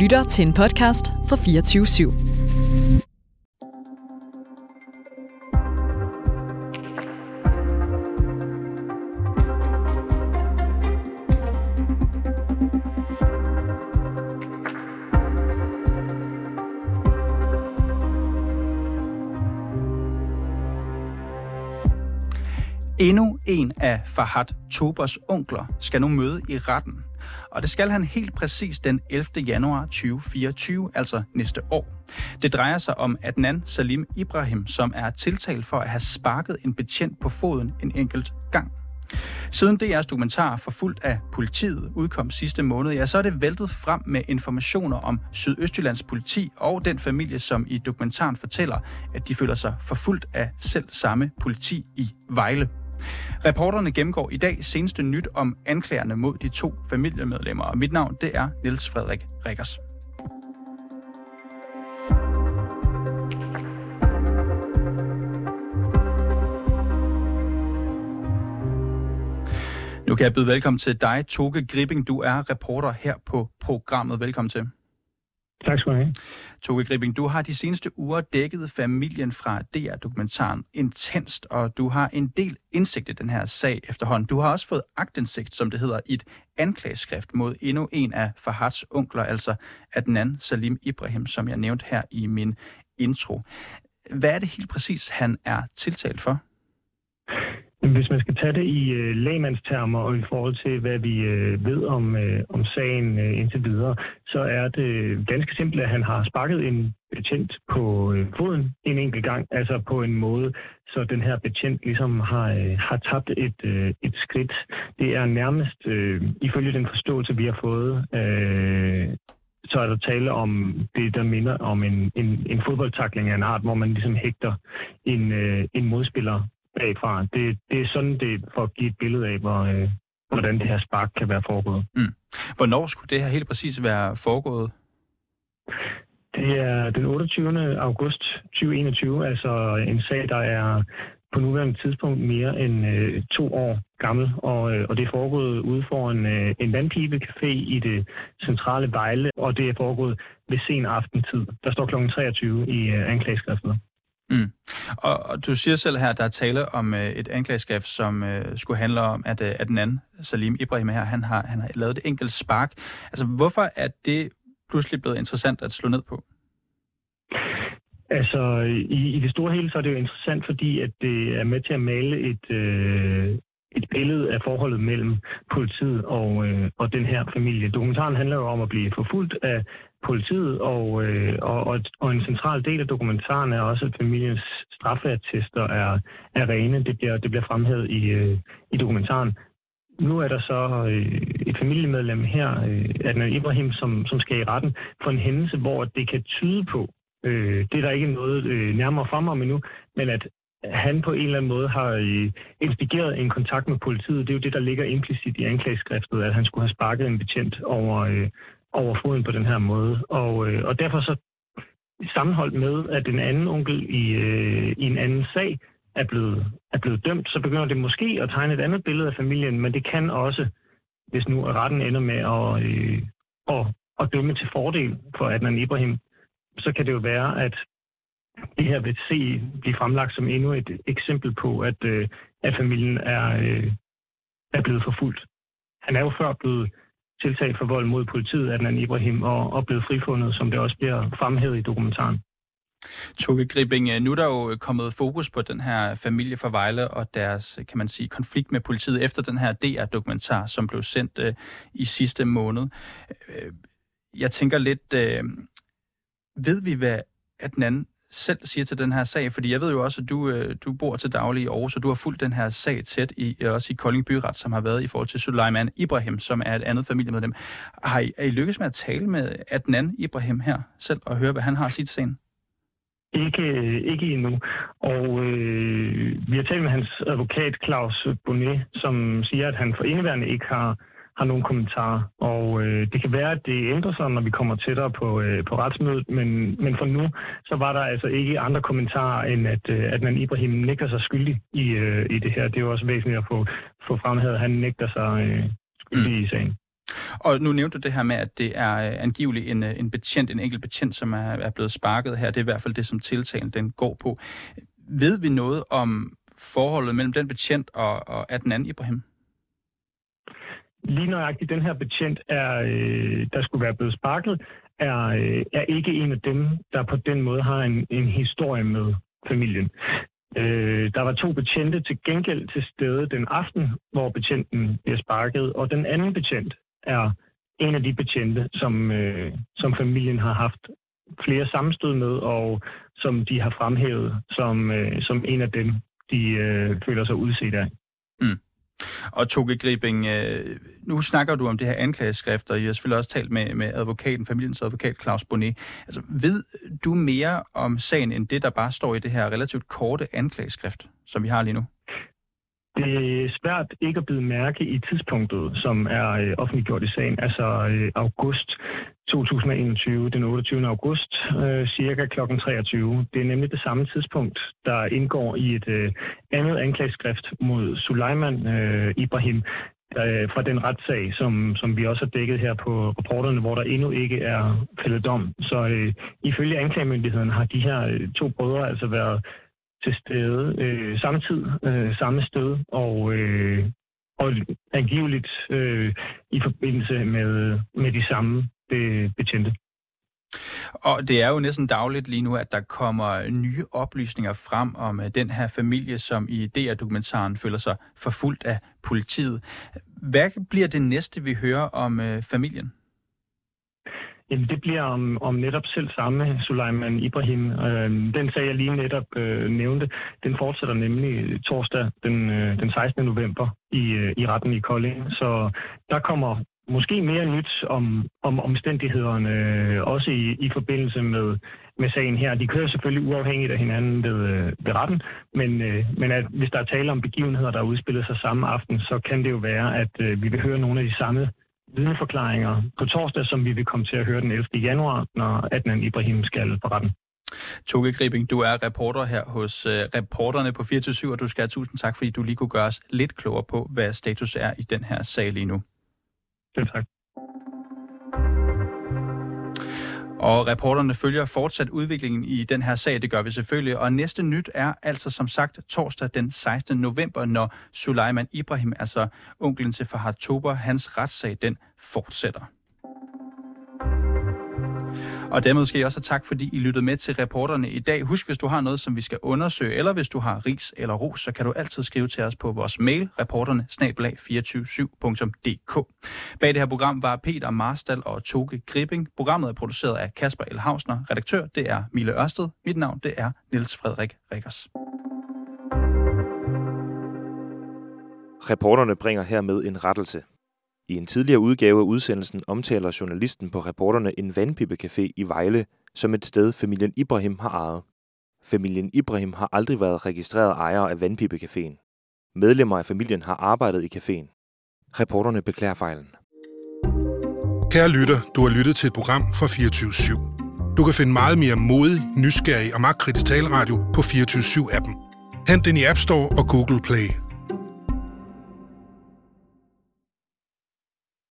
lytter til en podcast fra 24 /7. Endnu en af Fahad Tobers onkler skal nu møde i retten. Og det skal han helt præcis den 11. januar 2024, altså næste år. Det drejer sig om Adnan Salim Ibrahim, som er tiltalt for at have sparket en betjent på foden en enkelt gang. Siden DR's dokumentar Forfulgt af politiet udkom sidste måned, ja, så er det væltet frem med informationer om Sydøstjyllands politi og den familie, som i dokumentaren fortæller, at de føler sig forfulgt af selv samme politi i Vejle. Reporterne gennemgår i dag seneste nyt om anklagerne mod de to familiemedlemmer, og mit navn det er Niels Frederik Rikkers. Nu kan jeg byde velkommen til dig, Toke Gripping. Du er reporter her på programmet. Velkommen til. Tak skal du have. Toge Gripping, du har de seneste uger dækket familien fra DR-dokumentaren intenst, og du har en del indsigt i den her sag efterhånden. Du har også fået agtindsigt, som det hedder, i et anklageskrift mod endnu en af Fahads onkler, altså Adnan Salim Ibrahim, som jeg nævnte her i min intro. Hvad er det helt præcis, han er tiltalt for? Hvis man skal tage det i øh, lægmandstermer og i forhold til, hvad vi øh, ved om, øh, om sagen øh, indtil videre, så er det ganske simpelt, at han har sparket en betjent på øh, foden en enkelt gang, altså på en måde, så den her betjent ligesom har, øh, har tabt et, øh, et skridt. Det er nærmest, øh, ifølge den forståelse, vi har fået, øh, så er der tale om det, der minder om en, en, en fodboldtakling af en art, hvor man ligesom hægter en, øh, en modspiller bagfra. Det, det er sådan, det for at give et billede af, hvor, øh, hvordan det her spark kan være foregået. Mm. Hvornår skulle det her helt præcis være foregået? Det er den 28. august 2021, altså en sag, der er på nuværende tidspunkt mere end øh, to år gammel, og, øh, og det er foregået ude for en, øh, en vandpibecafé i det centrale Vejle, og det er foregået ved sen aftentid. Der står kl. 23 i øh, anklageskriftet. Mm. Og, og du siger selv her, at der er tale om øh, et anklageskrift, som øh, skulle handle om, at, øh, at den anden, Salim Ibrahim her, han har, han har lavet et enkelt spark. Altså, hvorfor er det pludselig blevet interessant at slå ned på? Altså, i, i det store hele, så er det jo interessant, fordi at det er med til at male et, øh, et billede af forholdet mellem politiet og, øh, og den her familie. Dokumentaren handler jo om at blive forfulgt af politiet, og, øh, og, og, og en central del af dokumentaren er også, at familiens straffeattester er, er rene. Det bliver, det bliver fremhævet i, øh, i dokumentaren. Nu er der så øh, et familiemedlem her, øh, Adnan Ibrahim, som, som skal i retten for en hændelse, hvor det kan tyde på, øh, det er der ikke noget øh, nærmere frem om endnu, men at han på en eller anden måde har øh, instigeret en kontakt med politiet. Det er jo det, der ligger implicit i anklageskriftet, at han skulle have sparket en betjent over, øh, over foden på den her måde. Og, øh, og derfor så sammenholdt med, at den anden onkel i, øh, i en anden sag er blevet, er blevet dømt, så begynder det måske at tegne et andet billede af familien, men det kan også, hvis nu retten ender med at, øh, at, at dømme til fordel for Adnan Ibrahim, så kan det jo være, at det her vil se blive fremlagt som endnu et eksempel på, at, øh, at familien er, øh, er blevet forfulgt. Han er jo før blevet tiltag for vold mod politiet, Adnan Ibrahim, og, og blevet frifundet, som det også bliver fremhævet i dokumentaren. Toge Gribing, øh, nu er der jo øh, kommet fokus på den her familie fra Vejle og deres, øh, kan man sige, konflikt med politiet efter den her DR-dokumentar, som blev sendt øh, i sidste måned. Jeg tænker lidt, øh, ved vi, hvad Adnan selv siger til den her sag? Fordi jeg ved jo også, at du, øh, du bor til daglig i Aarhus, og du har fulgt den her sag tæt, i, øh, også i Kolding Byret, som har været i forhold til Suleiman Ibrahim, som er et andet familiemedlem. Har I, er I lykkes med at tale med Adnan Ibrahim her selv, og høre, hvad han har at sige til sagen? Ikke, ikke endnu. Og øh, vi har talt med hans advokat Claus Bonnet, som siger, at han for indeværende ikke har har nogle kommentarer. Og øh, det kan være, at det ændrer sig, når vi kommer tættere på, øh, på retsmødet, men, men for nu, så var der altså ikke andre kommentarer, end at, øh, at man Ibrahim nægter sig skyldig i, øh, i det her. Det er jo også væsentligt at få, få fremhævet, at han nægter sig øh, skyldig mm. i sagen. Og nu nævnte du det her med, at det er øh, angiveligt en, øh, en betjent, en enkelt betjent, som er, er blevet sparket her. Det er i hvert fald det, som tiltalen den går på. Ved vi noget om forholdet mellem den betjent og, og Adnan Ibrahim? Lige nøjagtigt den her betjent, er, øh, der skulle være blevet sparket, er, øh, er ikke en af dem, der på den måde har en, en historie med familien. Øh, der var to betjente til gengæld til stede den aften, hvor betjenten bliver sparket, og den anden betjent er en af de betjente, som, øh, som familien har haft flere sammenstød med, og som de har fremhævet som, øh, som en af dem, de øh, føler sig udset af. Mm. Og Toge Gribing, øh, nu snakker du om det her anklageskrift, og jeg har selvfølgelig også talt med, med advokaten, familiens advokat Claus Bonnet. Altså, ved du mere om sagen, end det, der bare står i det her relativt korte anklageskrift, som vi har lige nu? Det er svært ikke at byde mærke i tidspunktet, som er øh, offentliggjort i sagen, altså øh, august 2021, den 28. august, øh, cirka kl. 23. Det er nemlig det samme tidspunkt, der indgår i et øh, andet anklageskrift mod Suleiman øh, Ibrahim øh, fra den retssag, som, som vi også har dækket her på rapporterne, hvor der endnu ikke er fældet dom. Så øh, ifølge anklagemyndigheden har de her øh, to brødre altså været til stede øh, tid øh, samme sted, og, øh, og angiveligt øh, i forbindelse med, med de samme øh, betjente. Og det er jo næsten dagligt lige nu, at der kommer nye oplysninger frem om øh, den her familie, som i DR-dokumentaren føler sig forfulgt af politiet. Hvad bliver det næste, vi hører om øh, familien? Jamen, det bliver om, om netop selv samme Suleiman Ibrahim. Øh, den sag, jeg lige netop øh, nævnte, den fortsætter nemlig øh, torsdag den, øh, den 16. november i, øh, i retten i Kolding. Så der kommer måske mere nyt om, om omstændighederne, øh, også i, i forbindelse med, med sagen her. De kører selvfølgelig uafhængigt af hinanden ved, øh, ved retten, men, øh, men at, hvis der er tale om begivenheder, der udspiller sig samme aften, så kan det jo være, at øh, vi vil høre nogle af de samme vidneforklaringer på torsdag, som vi vil komme til at høre den 11. januar, når Adnan Ibrahim skal på retten. Toge Gribing, du er reporter her hos uh, reporterne på 24 og du skal have tusind tak, fordi du lige kunne gøre os lidt klogere på, hvad status er i den her sag lige nu. Selv tak. Og reporterne følger fortsat udviklingen i den her sag, det gør vi selvfølgelig. Og næste nyt er altså som sagt torsdag den 16. november, når Suleiman Ibrahim, altså onklen til Fahad Tober, hans retssag, den fortsætter. Og dermed skal jeg også have tak, fordi I lyttede med til reporterne i dag. Husk, hvis du har noget, som vi skal undersøge, eller hvis du har ris eller ros, så kan du altid skrive til os på vores mail, reporterne 247dk Bag det her program var Peter Marstal og Toge Gripping. Programmet er produceret af Kasper L. Hausner. Redaktør, det er Mille Ørsted. Mit navn, det er Niels Frederik Rikkers. Reporterne bringer hermed en rettelse. I en tidligere udgave af udsendelsen omtaler journalisten på reporterne en vandpibecafé i Vejle som et sted, familien Ibrahim har ejet. Familien Ibrahim har aldrig været registreret ejer af vandpibecaféen. Medlemmer af familien har arbejdet i caféen. Reporterne beklager fejlen. Kære lytter, du har lyttet til et program fra 24 /7. Du kan finde meget mere modig, nysgerrig og magtkritisk taleradio på 24-7-appen. Hent den i App Store og Google Play.